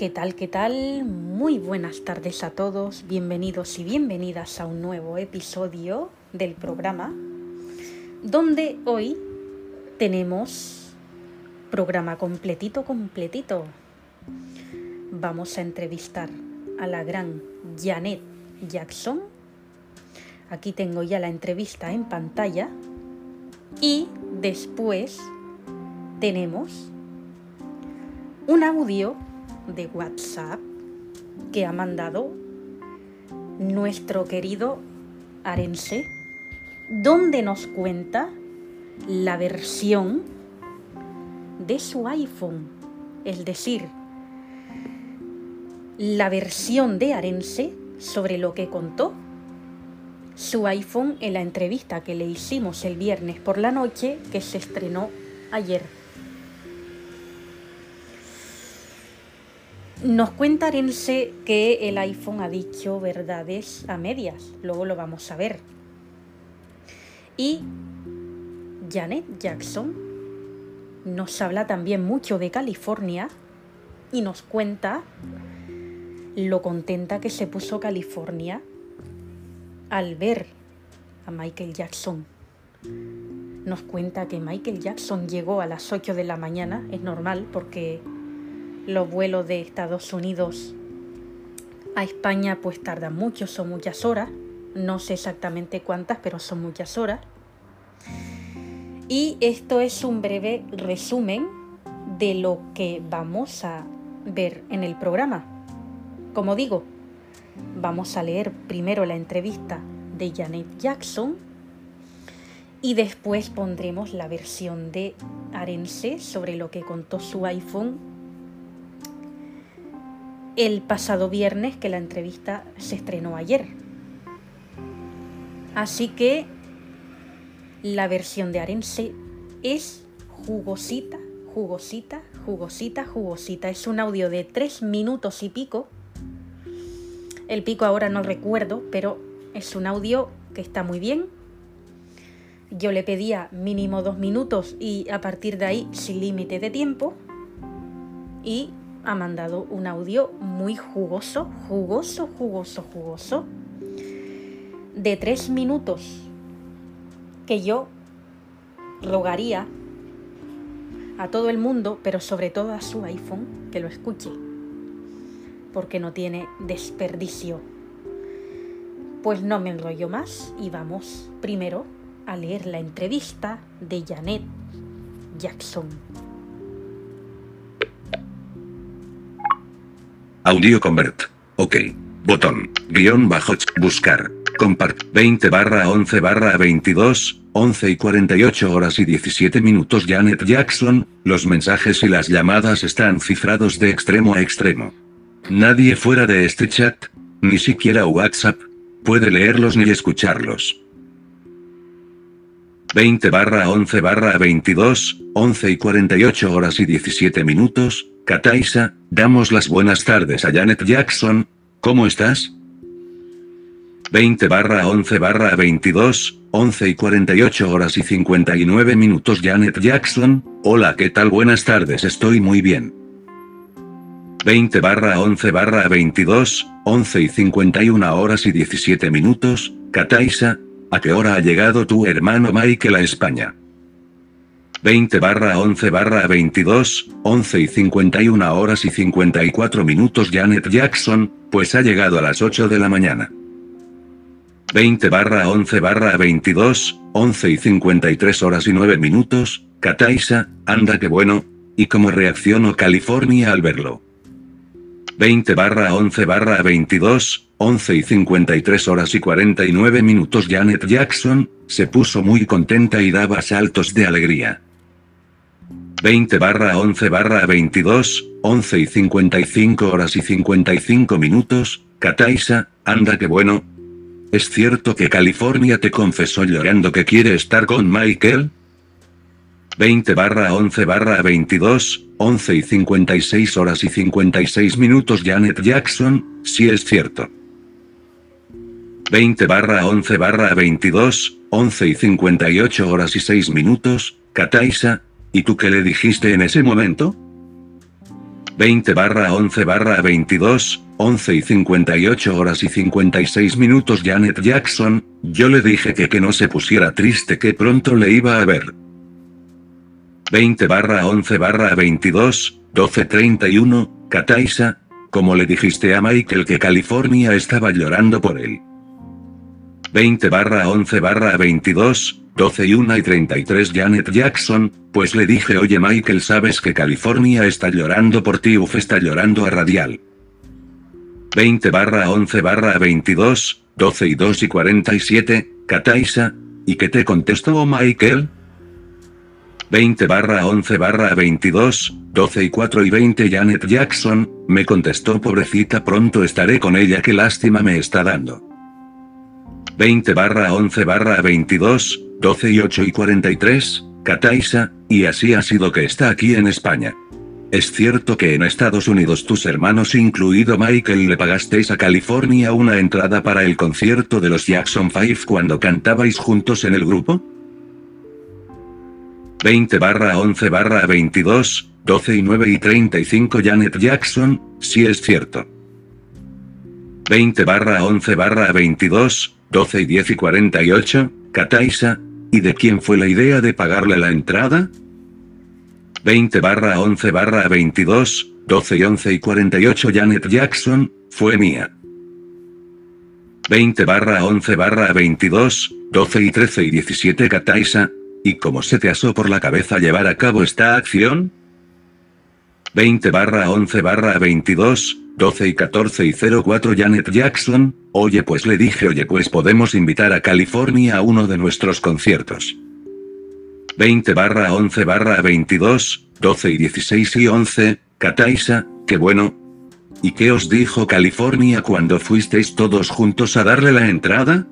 ¿Qué tal? ¿Qué tal? Muy buenas tardes a todos, bienvenidos y bienvenidas a un nuevo episodio del programa, donde hoy tenemos programa completito, completito. Vamos a entrevistar a la gran Janet Jackson. Aquí tengo ya la entrevista en pantalla. Y después tenemos un audio de WhatsApp que ha mandado nuestro querido Arense, donde nos cuenta la versión de su iPhone, es decir, la versión de Arense sobre lo que contó su iPhone en la entrevista que le hicimos el viernes por la noche que se estrenó ayer. Nos cuenta Arense que el iPhone ha dicho verdades a medias, luego lo vamos a ver. Y Janet Jackson nos habla también mucho de California y nos cuenta lo contenta que se puso California al ver a Michael Jackson. Nos cuenta que Michael Jackson llegó a las 8 de la mañana, es normal porque los vuelos de Estados Unidos a España pues tardan mucho, son muchas horas. No sé exactamente cuántas, pero son muchas horas. Y esto es un breve resumen de lo que vamos a ver en el programa. Como digo, vamos a leer primero la entrevista de Janet Jackson y después pondremos la versión de Arense sobre lo que contó su iPhone el pasado viernes que la entrevista se estrenó ayer. Así que la versión de Arense es jugosita, jugosita, jugosita, jugosita. Es un audio de tres minutos y pico. El pico ahora no recuerdo, pero es un audio que está muy bien. Yo le pedía mínimo dos minutos y a partir de ahí sin límite de tiempo. Y ha mandado un audio muy jugoso, jugoso, jugoso, jugoso, de tres minutos, que yo rogaría a todo el mundo, pero sobre todo a su iPhone, que lo escuche, porque no tiene desperdicio. Pues no me enrollo más y vamos primero a leer la entrevista de Janet Jackson. Audio convert. Ok. Botón. Guión bajo. Buscar. Compart. 20 barra 11 barra 22. 11 y 48 horas y 17 minutos Janet Jackson, los mensajes y las llamadas están cifrados de extremo a extremo. Nadie fuera de este chat, ni siquiera WhatsApp, puede leerlos ni escucharlos. 20 barra 11 barra 22, 11 y 48 horas y 17 minutos, Kataisa, damos las buenas tardes a Janet Jackson, ¿cómo estás? 20 barra 11 barra 22, 11 y 48 horas y 59 minutos Janet Jackson, hola ¿qué tal? Buenas tardes estoy muy bien. 20 barra 11 barra 22, 11 y 51 horas y 17 minutos, Kataisa, ¿a qué hora ha llegado tu hermano Michael a España? 20 barra 11 barra 22, 11 y 51 horas y 54 minutos Janet Jackson, pues ha llegado a las 8 de la mañana. 20 barra 11 barra 22, 11 y 53 horas y 9 minutos, Kataisa, anda que bueno, y cómo reaccionó California al verlo. 20 barra 11 barra 22, 11 y 53 horas y 49 minutos Janet Jackson, se puso muy contenta y daba saltos de alegría. 20 barra 11 barra 22, 11 y 55 horas y 55 minutos, Kataisa, anda que bueno. ¿Es cierto que California te confesó llorando que quiere estar con Michael? 20 barra 11 barra 22, 11 y 56 horas y 56 minutos Janet Jackson, si es cierto. 20 barra 11 barra 22, 11 y 58 horas y 6 minutos, Kataisa, ¿Y tú qué le dijiste en ese momento? 20 barra 11 barra 22, 11 y 58 horas y 56 minutos Janet Jackson, yo le dije que que no se pusiera triste que pronto le iba a ver. 20 barra 11 barra 22, 12.31, Kataisa, como le dijiste a Michael que California estaba llorando por él. 20 barra 11 barra 22, 12 y 1 y 33 Janet Jackson, pues le dije oye Michael sabes que California está llorando por ti uf está llorando a radial. 20 barra 11 barra 22, 12 y 2 y 47, Kataisa, ¿y qué te contestó Michael? 20 barra 11 barra 22, 12 y 4 y 20 Janet Jackson, me contestó pobrecita pronto estaré con ella qué lástima me está dando. 20 barra 11 barra 22, 12 y 8 y 43, Kataisa, y así ha sido que está aquí en España. Es cierto que en Estados Unidos tus hermanos incluido Michael le pagasteis a California una entrada para el concierto de los Jackson 5 cuando cantabais juntos en el grupo? 20 barra 11 barra 22, 12 y 9 y 35 Janet Jackson, si es cierto. 20 barra 11 barra 22, 12 y 10 y 48, Kataisa, ¿y de quién fue la idea de pagarle la entrada? 20 barra 11 barra 22, 12 y 11 y 48 Janet Jackson, fue mía. 20 barra 11 barra 22, 12 y 13 y 17 Kataisa, ¿Y cómo se te asó por la cabeza llevar a cabo esta acción? 20 barra 11 barra 22, 12 y 14 y 04 Janet Jackson, oye pues le dije oye pues podemos invitar a California a uno de nuestros conciertos. 20 barra 11 barra 22, 12 y 16 y 11, Kataisa, qué bueno. ¿Y qué os dijo California cuando fuisteis todos juntos a darle la entrada?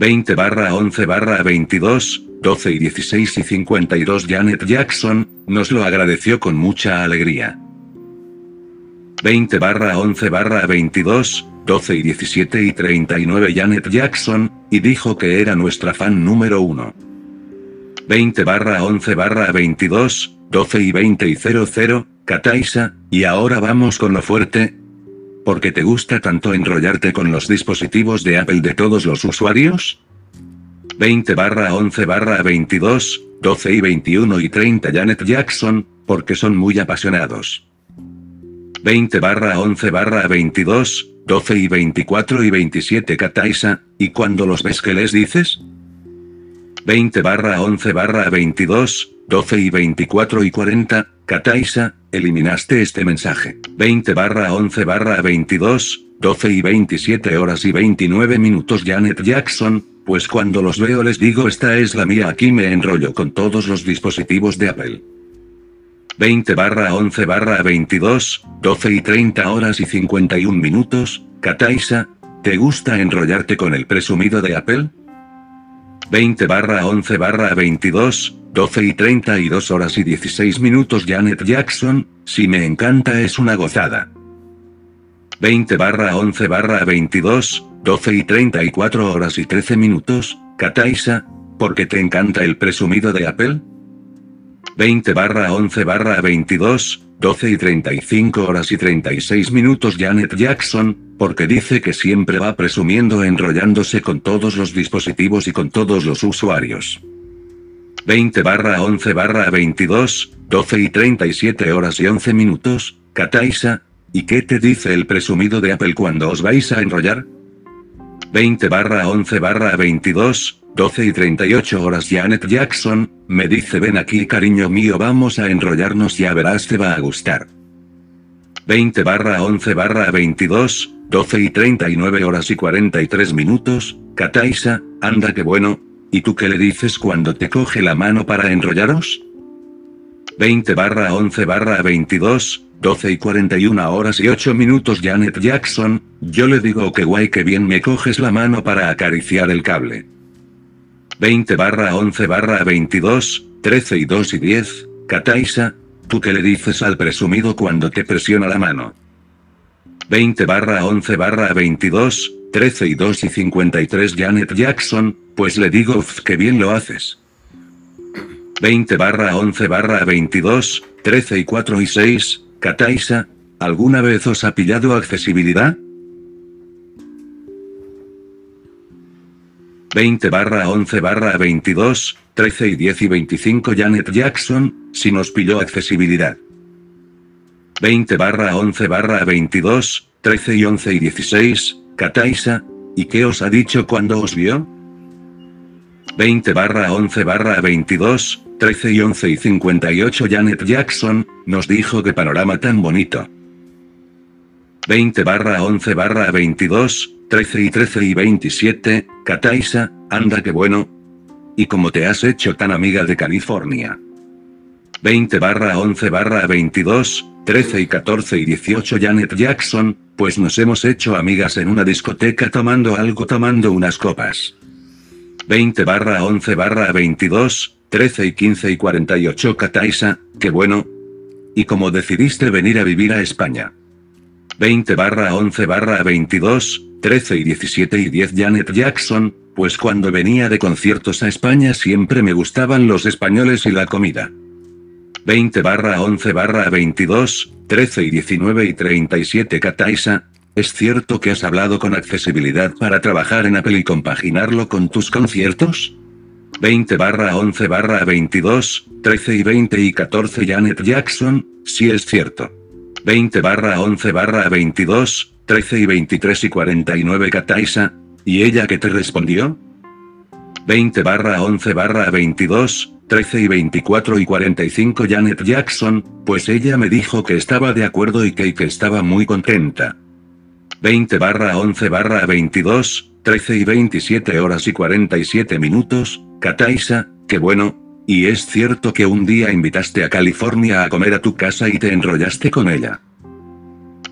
20 barra 11 barra 22, 12 y 16 y 52 Janet Jackson, nos lo agradeció con mucha alegría. 20 barra 11 barra 22, 12 y 17 y 39 Janet Jackson, y dijo que era nuestra fan número 1. 20 barra 11 barra 22, 12 y 20 y 00, Kataisa, y ahora vamos con lo fuerte. ¿Por qué te gusta tanto enrollarte con los dispositivos de Apple de todos los usuarios? 20 barra 11 barra 22, 12 y 21 y 30 Janet Jackson, porque son muy apasionados. 20 barra 11 barra 22, 12 y 24 y 27 Kataisa, ¿y cuando los ves que les dices? 20 barra 11 barra 22, 12 y 24 y 40, Kataisa, eliminaste este mensaje. 20 barra 11 barra 22, 12 y 27 horas y 29 minutos Janet Jackson, pues cuando los veo les digo esta es la mía aquí me enrollo con todos los dispositivos de Apple. 20 barra 11 barra 22, 12 y 30 horas y 51 minutos, Kataisa, ¿te gusta enrollarte con el presumido de Apple? 20 barra 11 barra 22, 12 y 32 horas y 16 minutos Janet Jackson, si me encanta es una gozada. 20 barra 11 barra 22, 12 y 34 horas y 13 minutos, Kataisa, porque te encanta el presumido de Apple? 20 barra 11 barra 22, 12 y 35 horas y 36 minutos Janet Jackson, porque dice que siempre va presumiendo enrollándose con todos los dispositivos y con todos los usuarios. 20 barra 11 barra 22, 12 y 37 horas y 11 minutos, Kataisa, ¿y qué te dice el presumido de Apple cuando os vais a enrollar? 20 barra 11 barra 22, 12 y 38 horas Janet Jackson, me dice ven aquí cariño mío vamos a enrollarnos ya verás te va a gustar. 20 barra 11 barra 22, 12 y 39 horas y 43 minutos, Kataisa, anda que bueno, ¿y tú qué le dices cuando te coge la mano para enrollaros? 20 barra 11 barra 22, 12 y 41 horas y 8 minutos Janet Jackson, yo le digo que guay que bien me coges la mano para acariciar el cable. 20 barra 11 barra 22, 13 y 2 y 10, Kataisa, ¿tú qué le dices al presumido cuando te presiona la mano? 20 barra 11 barra 22, 13 y 2 y 53 Janet Jackson, pues le digo que bien lo haces. 20 barra 11 barra 22, 13 y 4 y 6, Kataisa, ¿alguna vez os ha pillado accesibilidad? 20 barra 11 barra 22, 13 y 10 y 25 Janet Jackson, si nos pilló accesibilidad. 20 barra 11 barra 22, 13 y 11 y 16, Kataisa, ¿y qué os ha dicho cuando os vio? 20 barra 11 barra 22, 13 y 11 y 58 Janet Jackson, nos dijo que panorama tan bonito. 20 barra 11 barra 22, 13 y 13 y 27, Kataisa, anda que bueno. ¿Y cómo te has hecho tan amiga de California? 20 barra 11 barra 22, 13 y 14 y 18 Janet Jackson, pues nos hemos hecho amigas en una discoteca tomando algo tomando unas copas. 20 barra 11 barra 22, 13 y 15 y 48 Kataisa, qué bueno. ¿Y cómo decidiste venir a vivir a España? 20 barra 11 barra 22, 13 y 17 y 10 Janet Jackson, pues cuando venía de conciertos a España siempre me gustaban los españoles y la comida. 20 barra 11 barra 22, 13 y 19 y 37 Kataisa, ¿es cierto que has hablado con accesibilidad para trabajar en Apple y compaginarlo con tus conciertos? 20 barra 11 barra 22, 13 y 20 y 14 Janet Jackson, sí es cierto. 20 barra 11 barra 22, 13 y 23 y 49 Kataisa, ¿y ella qué te respondió? 20 barra 11 barra 22, 13 y 24 y 45 Janet Jackson, pues ella me dijo que estaba de acuerdo y que, que estaba muy contenta. 20 barra 11 barra 22, 13 y 27 horas y 47 minutos, Kataisa, qué bueno, y es cierto que un día invitaste a California a comer a tu casa y te enrollaste con ella.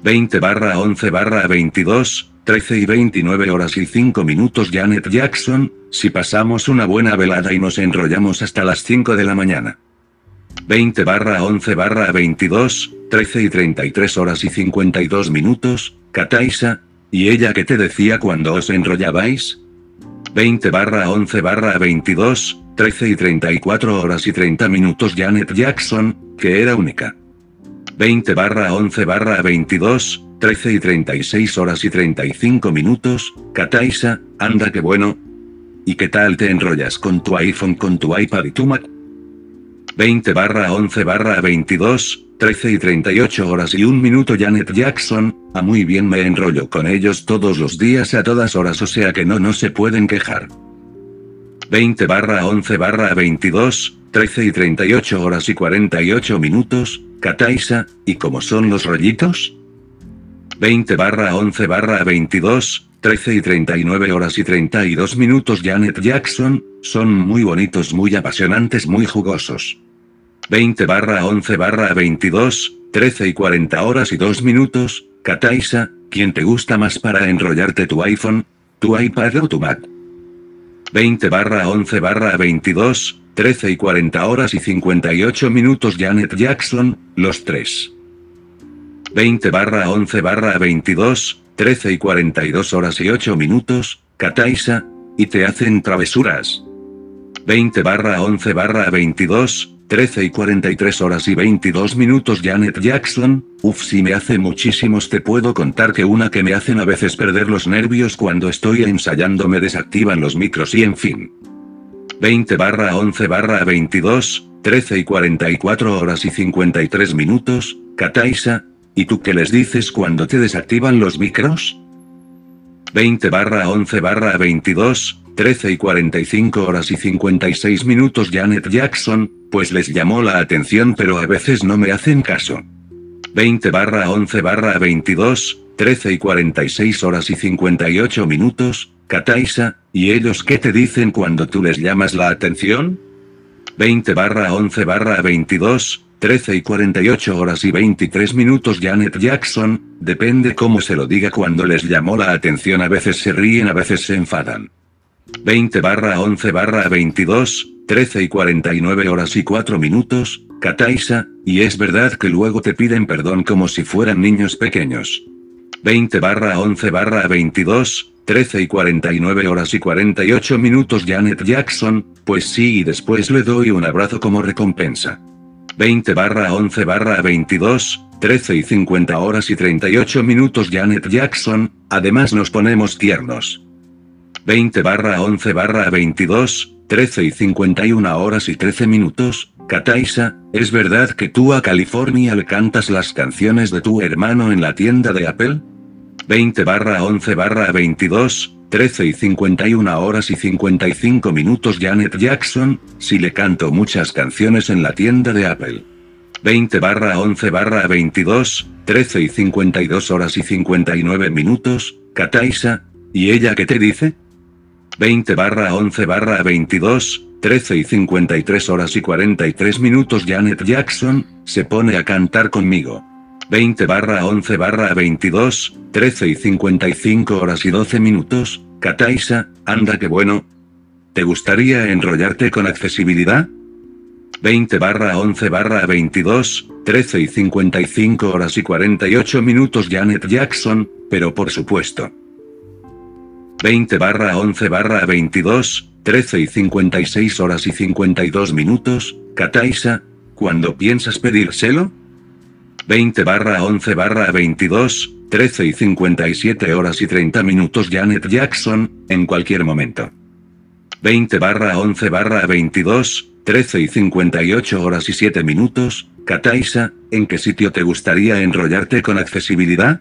20 barra 11 barra 22, 13 y 29 horas y 5 minutos Janet Jackson, si pasamos una buena velada y nos enrollamos hasta las 5 de la mañana. 20 barra 11 barra 22, 13 y 33 horas y 52 minutos, Kataisa, ¿y ella qué te decía cuando os enrollabais? 20 barra 11 barra 22, 13 y 34 horas y 30 minutos Janet Jackson, que era única. 20 barra 11 barra 22, 13 y 36 horas y 35 minutos, Kataisa, anda que bueno. ¿Y qué tal te enrollas con tu iPhone, con tu iPad y tu Mac? 20 barra 11 barra 22, 13 y 38 horas y un minuto Janet Jackson, a muy bien me enrollo con ellos todos los días a todas horas o sea que no no se pueden quejar. 20 barra 11 barra 22, 13 y 38 horas y 48 minutos, Kataisa, ¿y cómo son los rollitos? 20 barra 11 barra 22, 13 y 39 horas y 32 minutos Janet Jackson, son muy bonitos, muy apasionantes, muy jugosos. 20 barra 11 barra 22, 13 y 40 horas y 2 minutos, Kataisa, ¿quién te gusta más para enrollarte tu iPhone, tu iPad o tu Mac? 20 barra 11 barra 22, 13 y 40 horas y 58 minutos Janet Jackson, los tres. 20 barra 11 barra 22, 13 y 42 horas y 8 minutos, Kataisa, y te hacen travesuras. 20 barra 11 barra 22, 13 y 43 horas y 22 minutos Janet Jackson, uff si me hace muchísimos te puedo contar que una que me hacen a veces perder los nervios cuando estoy ensayando me desactivan los micros y en fin. 20 barra 11 barra 22, 13 y 44 horas y 53 minutos, Kataisa, ¿y tú qué les dices cuando te desactivan los micros? 20 barra 11 barra 22, 13 y 45 horas y 56 minutos Janet Jackson, pues les llamó la atención pero a veces no me hacen caso. 20 barra 11 barra 22, 13 y 46 horas y 58 minutos, Kataisa, ¿y ellos qué te dicen cuando tú les llamas la atención? 20 barra 11 barra 22, 13 y 48 horas y 23 minutos Janet Jackson, depende cómo se lo diga cuando les llamó la atención a veces se ríen a veces se enfadan. 20 barra 11 barra 22, 13 y 49 horas y 4 minutos, Kataisa, y es verdad que luego te piden perdón como si fueran niños pequeños. 20 barra 11 barra 22, 13 y 49 horas y 48 minutos Janet Jackson, pues sí y después le doy un abrazo como recompensa. 20 barra 11 barra 22, 13 y 50 horas y 38 minutos Janet Jackson, además nos ponemos tiernos. 20 barra 11 barra 22, 13 y 51 horas y 13 minutos, Kataisa, ¿es verdad que tú a California le cantas las canciones de tu hermano en la tienda de Apple? 20 barra 11 barra 22, 13 y 51 horas y 55 minutos Janet Jackson, si le canto muchas canciones en la tienda de Apple. 20 barra 11 barra 22, 13 y 52 horas y 59 minutos, Kataisa, ¿y ella qué te dice? 20 barra 11 barra 22, 13 y 53 horas y 43 minutos Janet Jackson, se pone a cantar conmigo. 20 barra 11 barra 22, 13 y 55 horas y 12 minutos, Kataisa, anda que bueno. ¿Te gustaría enrollarte con accesibilidad? 20 barra 11 barra 22, 13 y 55 horas y 48 minutos Janet Jackson, pero por supuesto. 20 barra 11 barra 22, 13 y 56 horas y 52 minutos, Kataisa, ¿cuándo piensas pedírselo? 20 barra 11 barra 22, 13 y 57 horas y 30 minutos Janet Jackson, en cualquier momento. 20 barra 11 barra 22, 13 y 58 horas y 7 minutos, Kataisa, ¿en qué sitio te gustaría enrollarte con accesibilidad?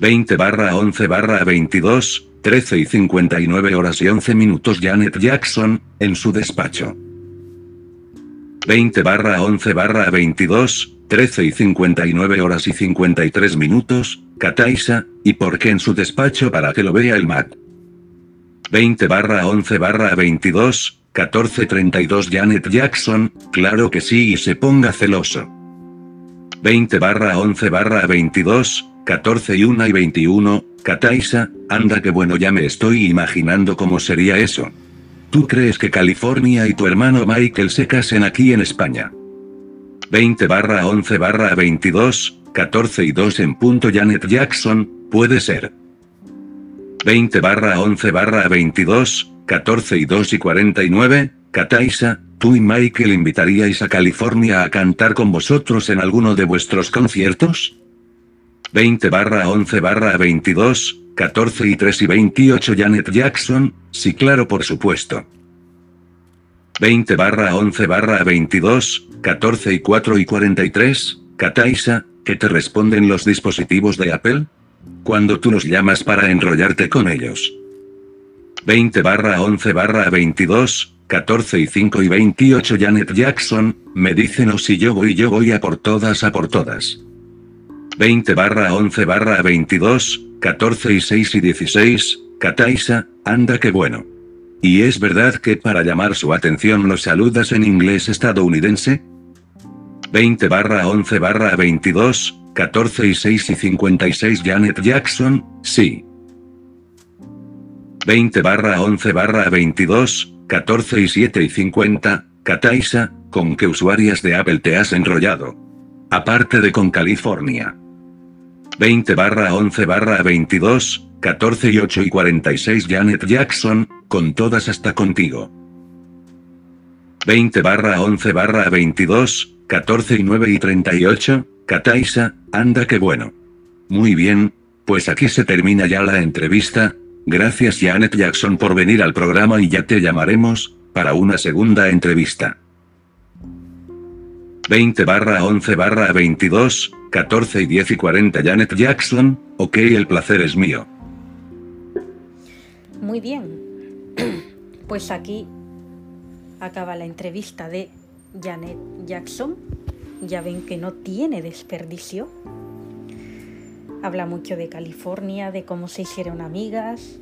20 barra 11 barra 22, 13 y 59 horas y 11 minutos Janet Jackson, en su despacho. 20 barra 11 barra 22, 13 y 59 horas y 53 minutos, Kataisa, ¿y por qué en su despacho para que lo vea el Mac? 20 barra 11 barra 22, 1432 Janet Jackson, claro que sí y se ponga celoso. 20 barra 11 barra 22, 14 y 1 y 21, Kataisa, anda que bueno ya me estoy imaginando cómo sería eso. ¿Tú crees que California y tu hermano Michael se casen aquí en España? 20 barra 11 barra 22, 14 y 2 en punto Janet Jackson, puede ser. 20 barra 11 barra 22, 14 y 2 y 49, Kataisa, tú y Michael invitaríais a California a cantar con vosotros en alguno de vuestros conciertos? 20 barra 11 barra 22, 14 y 3 y 28 Janet Jackson, sí claro por supuesto. 20 barra 11 barra 22, 14 y 4 y 43, Kataisa, ¿qué te responden los dispositivos de Apple? Cuando tú los llamas para enrollarte con ellos. 20 barra 11 barra 22, 14 y 5 y 28 Janet Jackson, me dicen o si yo voy yo voy a por todas a por todas. 20 barra 11 barra 22, 14 y 6 y 16, Kataisa, anda que bueno. ¿Y es verdad que para llamar su atención lo saludas en inglés estadounidense? 20 barra 11 barra 22, 14 y 6 y 56 Janet Jackson, sí. 20 barra 11 barra 22, 14 y 7 y 50, Kataisa, ¿con qué usuarias de Apple te has enrollado? Aparte de con California. 20 barra 11 barra 22, 14 y 8 y 46 Janet Jackson, con todas hasta contigo. 20 barra 11 barra 22, 14 y 9 y 38, Kataisa, anda que bueno. Muy bien, pues aquí se termina ya la entrevista, Gracias Janet Jackson por venir al programa y ya te llamaremos, para una segunda entrevista. 20 barra 11 barra 22, 14 y 10 y 40 Janet Jackson, ok el placer es mío. Muy bien. Pues aquí acaba la entrevista de Janet Jackson. Ya ven que no tiene desperdicio. Habla mucho de California, de cómo se hicieron amigas,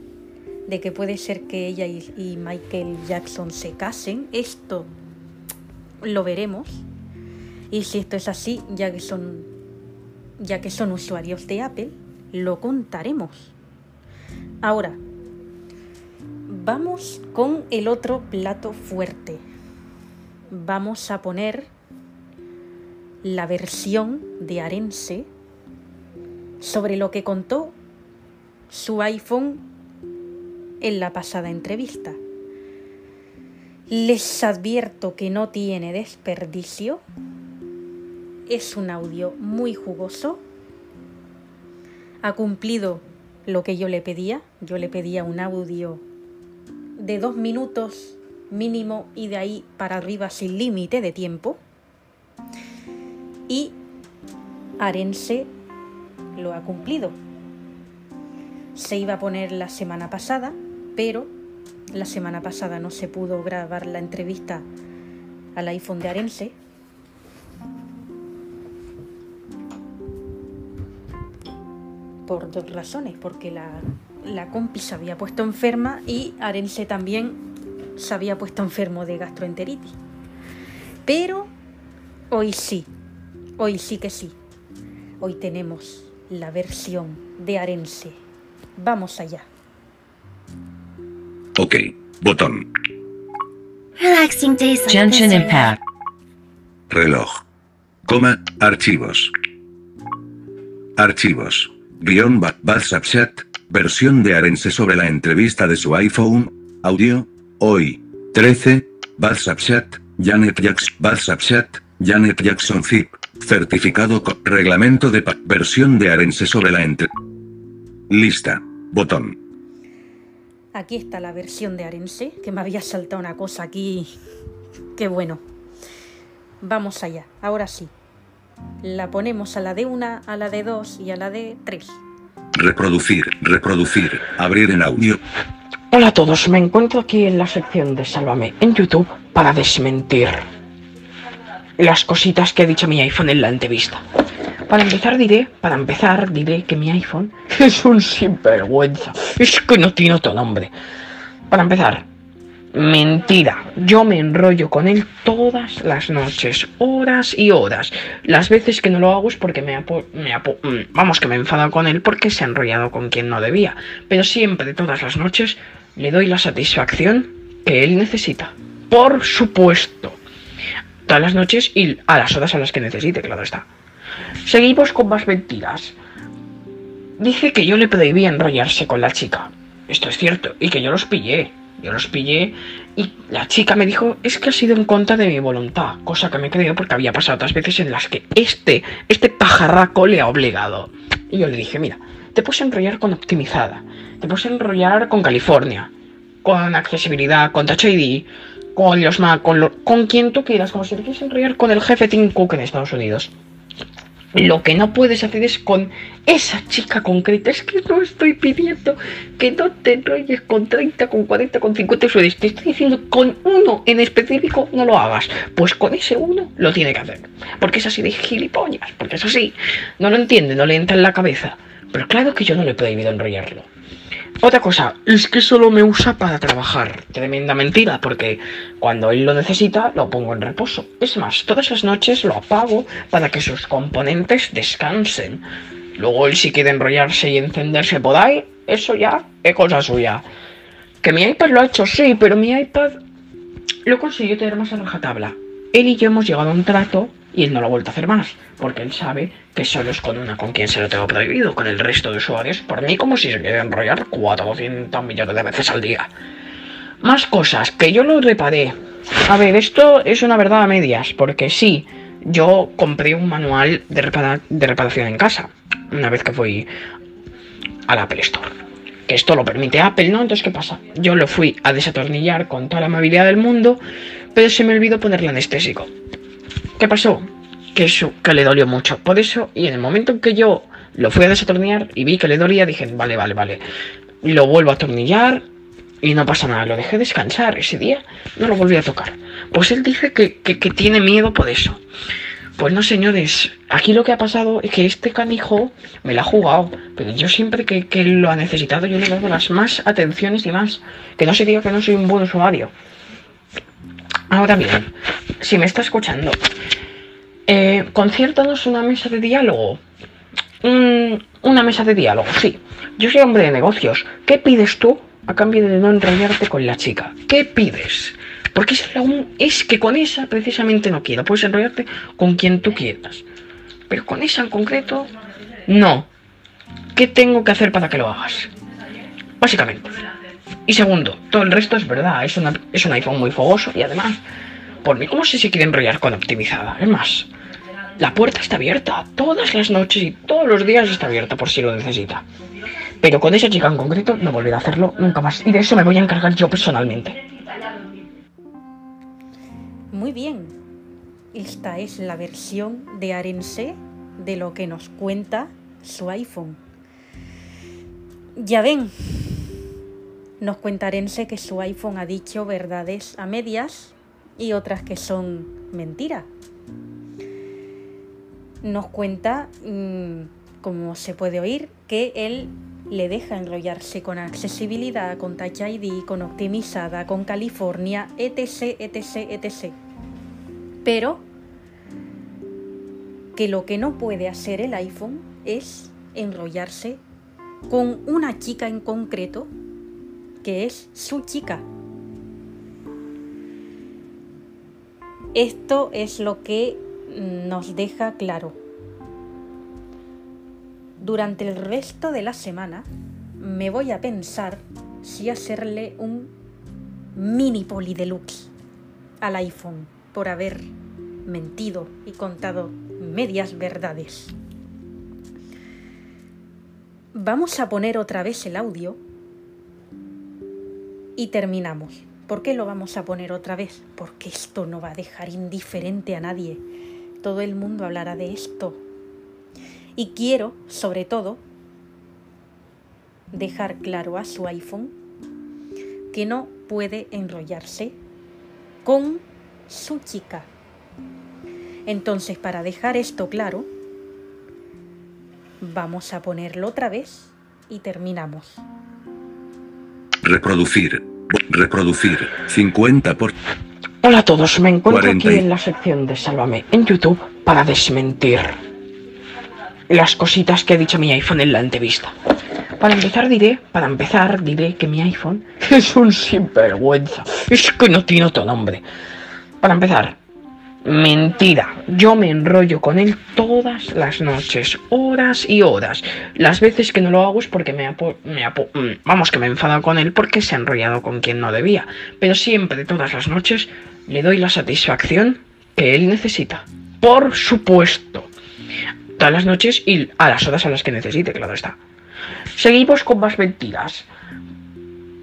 de que puede ser que ella y, Michael Jackson se casen. Esto lo veremos. Y si esto es así, ya que son, ya que son usuarios de Apple, lo contaremos. Ahora, vamos con el otro plato fuerte. Vamos a poner la versión de Arense sobre lo que contó su iPhone en la pasada entrevista. Les advierto que no tiene desperdicio es un audio muy jugoso. Ha cumplido lo que yo le pedía. Yo le pedía un audio de dos minutos mínimo y de ahí para arriba sin límite de tiempo. Y Arense lo ha cumplido. Se iba a poner la semana pasada, pero la semana pasada no se pudo grabar la entrevista al iPhone de Arense. Por dos razones, porque la, la compi se había puesto enferma y Arense también se había puesto enfermo de gastroenteritis. Pero hoy sí, hoy sí que sí. Hoy tenemos la versión de Arense. Vamos allá. Ok, botón, Relaxing days like Genshin this are Impact. reloj, coma, archivos. Archivos. Guión ba- WhatsApp chat, versión de Arense sobre la entrevista de su iPhone, audio, hoy, 13, WhatsApp chat, Janet Jackson, WhatsApp chat, Janet Jackson Zip, certificado con reglamento de pa- versión de Arense sobre la entre... Lista, botón. Aquí está la versión de Arense, que me había saltado una cosa aquí. Qué bueno. Vamos allá, ahora sí. La ponemos a la de una, a la de dos y a la de tres. Reproducir, reproducir, abrir en audio, Hola a todos, me encuentro aquí en la sección de Sálvame en YouTube para desmentir las cositas que ha dicho mi iPhone en la entrevista. Para empezar diré, para empezar diré que mi iPhone es un sinvergüenza. Es que no tiene otro nombre. Para empezar, mentira. Yo me enrollo con él todas las noches, horas y horas. Las veces que no lo hago es porque me, apo- me mm, vamos que me he enfadado con él porque se ha enrollado con quien no debía. Pero siempre, todas las noches, le doy la satisfacción que él necesita. Por supuesto. Todas las noches y a las horas a las que necesite, claro está. Seguimos con más mentiras. Dice que yo le prohibí enrollarse con la chica. Esto es cierto, y que yo los pillé. Yo los pillé y la chica me dijo, es que ha sido en contra de mi voluntad, cosa que me creo porque había pasado otras veces en las que este, este pajarraco le ha obligado. Y yo le dije, mira, te puedes enrollar con optimizada, te puedes enrollar con California, con accesibilidad, con Touch ID, con los Mac, con, con quien tú quieras, como si te quieres enrollar con el jefe Tim Cook en Estados Unidos. Lo que no puedes hacer es con esa chica concreta. Es que no estoy pidiendo que no te enrolles con 30, con 40, con 50 usuarios. Te estoy diciendo con uno en específico no lo hagas. Pues con ese uno lo tiene que hacer. Porque es así de gilipollas. Porque es así. No lo entiende, no le entra en la cabeza. Pero claro que yo no le he prohibido enrollarlo. Otra cosa, es que solo me usa para trabajar. Tremenda mentira, porque cuando él lo necesita, lo pongo en reposo. Es más, todas las noches lo apago para que sus componentes descansen. Luego él si quiere enrollarse y encenderse por ahí, eso ya es cosa suya. Que mi iPad lo ha hecho, sí, pero mi iPad lo consiguió tener más a rajatabla. Él y yo hemos llegado a un trato y él no lo ha vuelto a hacer más, porque él sabe que solo es con una con quien se lo tengo prohibido, con el resto de usuarios, por mí como si se quiere enrollar 400 millones de veces al día. Más cosas, que yo lo reparé. A ver, esto es una verdad a medias, porque sí, yo compré un manual de, de reparación en casa, una vez que fui a la Apple Store. Que esto lo permite Apple, ¿no? Entonces, ¿qué pasa? Yo lo fui a desatornillar con toda la amabilidad del mundo, pero se me olvidó ponerle anestésico. ¿Qué pasó? Que eso, que le dolió mucho. Por eso, y en el momento en que yo lo fui a desatornillar y vi que le dolía, dije, vale, vale, vale. Lo vuelvo a atornillar y no pasa nada. Lo dejé descansar ese día, no lo volví a tocar. Pues él dice que, que, tiene miedo por eso. Pues no, señores, aquí lo que ha pasado es que este canijo me la ha jugado, pero yo siempre que, que lo ha necesitado yo le he dado las más atenciones y más. Que no se diga que no soy un buen usuario. Ahora bien, si me está escuchando, eh, conciertanos una mesa de diálogo. Mm, una mesa de diálogo, sí. Yo soy hombre de negocios. ¿Qué pides tú a cambio de no enrollarte con la chica? ¿Qué pides? Porque es, es que con esa precisamente no quiero. Puedes enrollarte con quien tú quieras. Pero con esa en concreto, no. ¿Qué tengo que hacer para que lo hagas? Básicamente. Y segundo, todo el resto es verdad. Es, una, es un iPhone muy fogoso y además, por mí, como si se quiere enrollar con optimizada. Es más, La puerta está abierta. Todas las noches y todos los días está abierta por si lo necesita. Pero con esa chica en concreto no volverá a hacerlo nunca más. Y de eso me voy a encargar yo personalmente. Muy bien. Esta es la versión de Arense de lo que nos cuenta su iPhone. Ya ven, nos cuenta Arense que su iPhone ha dicho verdades a medias y otras que son mentira. Nos cuenta, mm, como se puede oír, que él le deja enrollarse con accesibilidad, con Touch ID, con optimizada, con California, etc, etc, etc. Pero que lo que no puede hacer el iPhone es enrollarse con una chica en concreto, que es su chica. Esto es lo que nos deja claro. Durante el resto de la semana me voy a pensar si hacerle un mini poli deluxe al iPhone por haber mentido y contado medias verdades. Vamos a poner otra vez el audio y terminamos. ¿Por qué lo vamos a poner otra vez? Porque esto no va a dejar indiferente a nadie. Todo el mundo hablará de esto. Y quiero, sobre todo, dejar claro a su iPhone que no puede enrollarse con su chica. Entonces, para dejar esto claro, vamos a ponerlo otra vez y terminamos. Reproducir. Reproducir. 50 por... Hola a todos, me encuentro 40 aquí en la sección de Sálvame en YouTube para desmentir las cositas que ha dicho mi iPhone en la entrevista. Para empezar diré, para empezar diré que mi iPhone es un sinvergüenza. Es que no tiene otro nombre. Para empezar, mentira. Yo me enrollo con él todas las noches, horas y horas. Las veces que no lo hago es porque me, apo- me mm, vamos que me he enfadado con él porque se ha enrollado con quien no debía. Pero siempre, todas las noches, le doy la satisfacción que él necesita. Por supuesto. Todas las noches y a las horas a las que necesite, claro está. Seguimos con más mentiras.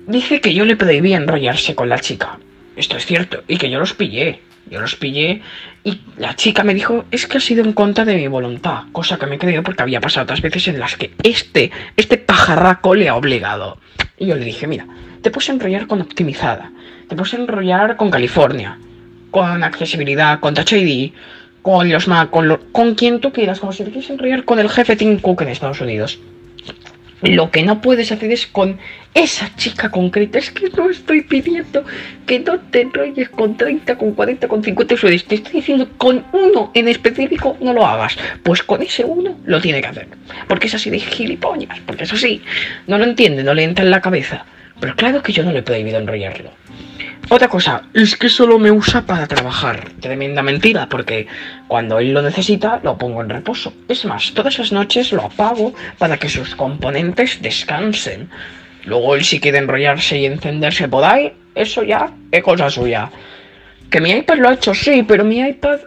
Dice que yo le prohibí enrollarse con la chica. Esto es cierto. Y que yo los pillé. Yo los pillé y la chica me dijo, es que ha sido en contra de mi voluntad. Cosa que me he creído porque había pasado otras veces en las que este, este pajarraco le ha obligado. Y yo le dije, mira, te puedes enrollar con optimizada. Te puedes enrollar con California. Con accesibilidad, con Touch ID, con los Mac, con, con quien tú quieras. Como si te quieres enrollar con el jefe Tim Cook en Estados Unidos. Lo que no puedes hacer es con esa chica concreta. Es que no estoy pidiendo que no te enrolles con 30, con 40, con 50 usuarios. Te estoy diciendo con uno en específico no lo hagas. Pues con ese uno lo tiene que hacer. Porque es así de gilipollas. Porque es así. No lo entiende, no le entra en la cabeza. Pero claro que yo no le he prohibido enrollarlo. Otra cosa, es que solo me usa para trabajar. Tremenda mentira, porque cuando él lo necesita, lo pongo en reposo. Es más, todas las noches lo apago para que sus componentes descansen. Luego él si quiere enrollarse y encenderse por ahí, eso ya es cosa suya. Que mi iPad lo ha hecho, sí, pero mi iPad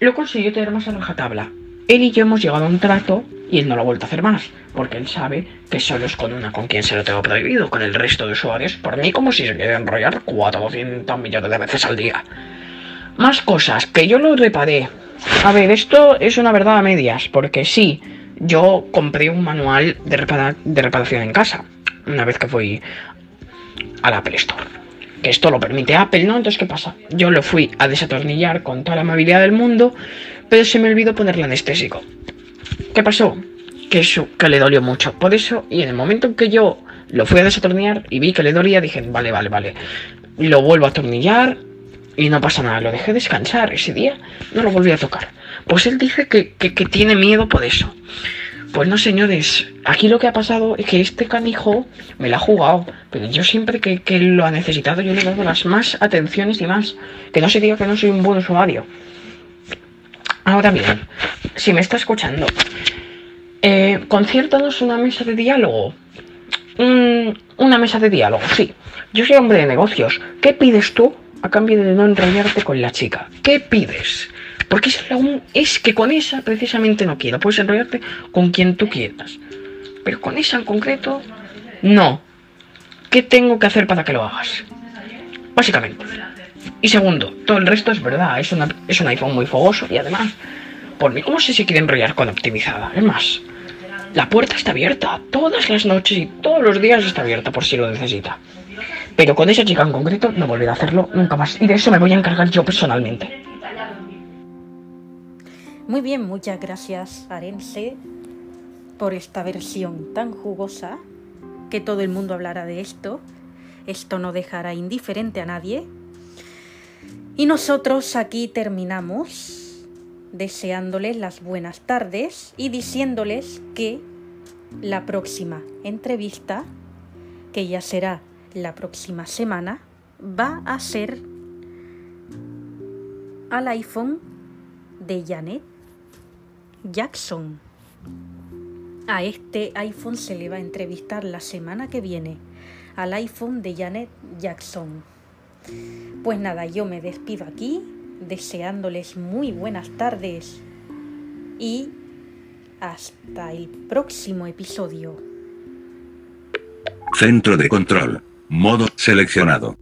lo consiguió tener más a rajatabla. Él y yo hemos llegado a un trato y él no lo ha vuelto a hacer más, porque él sabe que solo es con una con quien se lo tengo prohibido, con el resto de usuarios, por mí como si se quiere enrollar 400 millones de veces al día. Más cosas, que yo lo reparé. A ver, esto es una verdad a medias, porque sí, yo compré un manual de, repara- de reparación en casa, una vez que fui a la Apple Store. Que esto lo permite Apple, ¿no? Entonces, ¿qué pasa? Yo lo fui a desatornillar con toda la amabilidad del mundo, pero se me olvidó ponerle anestésico. ¿Qué pasó? Que, eso, que le dolió mucho. Por eso, y en el momento en que yo lo fui a desatornillar y vi que le dolía, dije, vale, vale, vale. Lo vuelvo a atornillar y no pasa nada. Lo dejé descansar ese día, no lo volví a tocar. Pues él dice que, que, que tiene miedo por eso. Pues no, señores, aquí lo que ha pasado es que este canijo me la ha jugado, pero yo siempre que, que lo ha necesitado yo le he dado las más atenciones y más. Que no se diga que no soy un buen usuario. Ahora bien, si me está escuchando, eh, conciertanos una mesa de diálogo. Mm, una mesa de diálogo, sí. Yo soy hombre de negocios. ¿Qué pides tú a cambio de no enrollarte con la chica? ¿Qué pides? Porque es, la un- es que con esa precisamente no quiero. Puedes enrollarte con quien tú quieras. Pero con esa en concreto, no. ¿Qué tengo que hacer para que lo hagas? Básicamente. Y segundo, todo el resto es verdad. Es, una, es un iPhone muy fogoso y además, por mí, ¿cómo sé si quiere enrollar con optimizada? Es más, la puerta está abierta todas las noches y todos los días está abierta por si lo necesita. Pero con esa chica en concreto no volveré a hacerlo nunca más. Y de eso me voy a encargar yo personalmente. Muy bien, muchas gracias Arense por esta versión tan jugosa, que todo el mundo hablará de esto. Esto no dejará indiferente a nadie. Y nosotros aquí terminamos deseándoles las buenas tardes y diciéndoles que la próxima entrevista, que ya será la próxima semana, va a ser al iPhone de Janet Jackson. A este iPhone se le va a entrevistar la semana que viene, al iPhone de Janet Jackson. Pues nada, yo me despido aquí, deseándoles muy buenas tardes y hasta el próximo episodio. Centro de control. Modo seleccionado.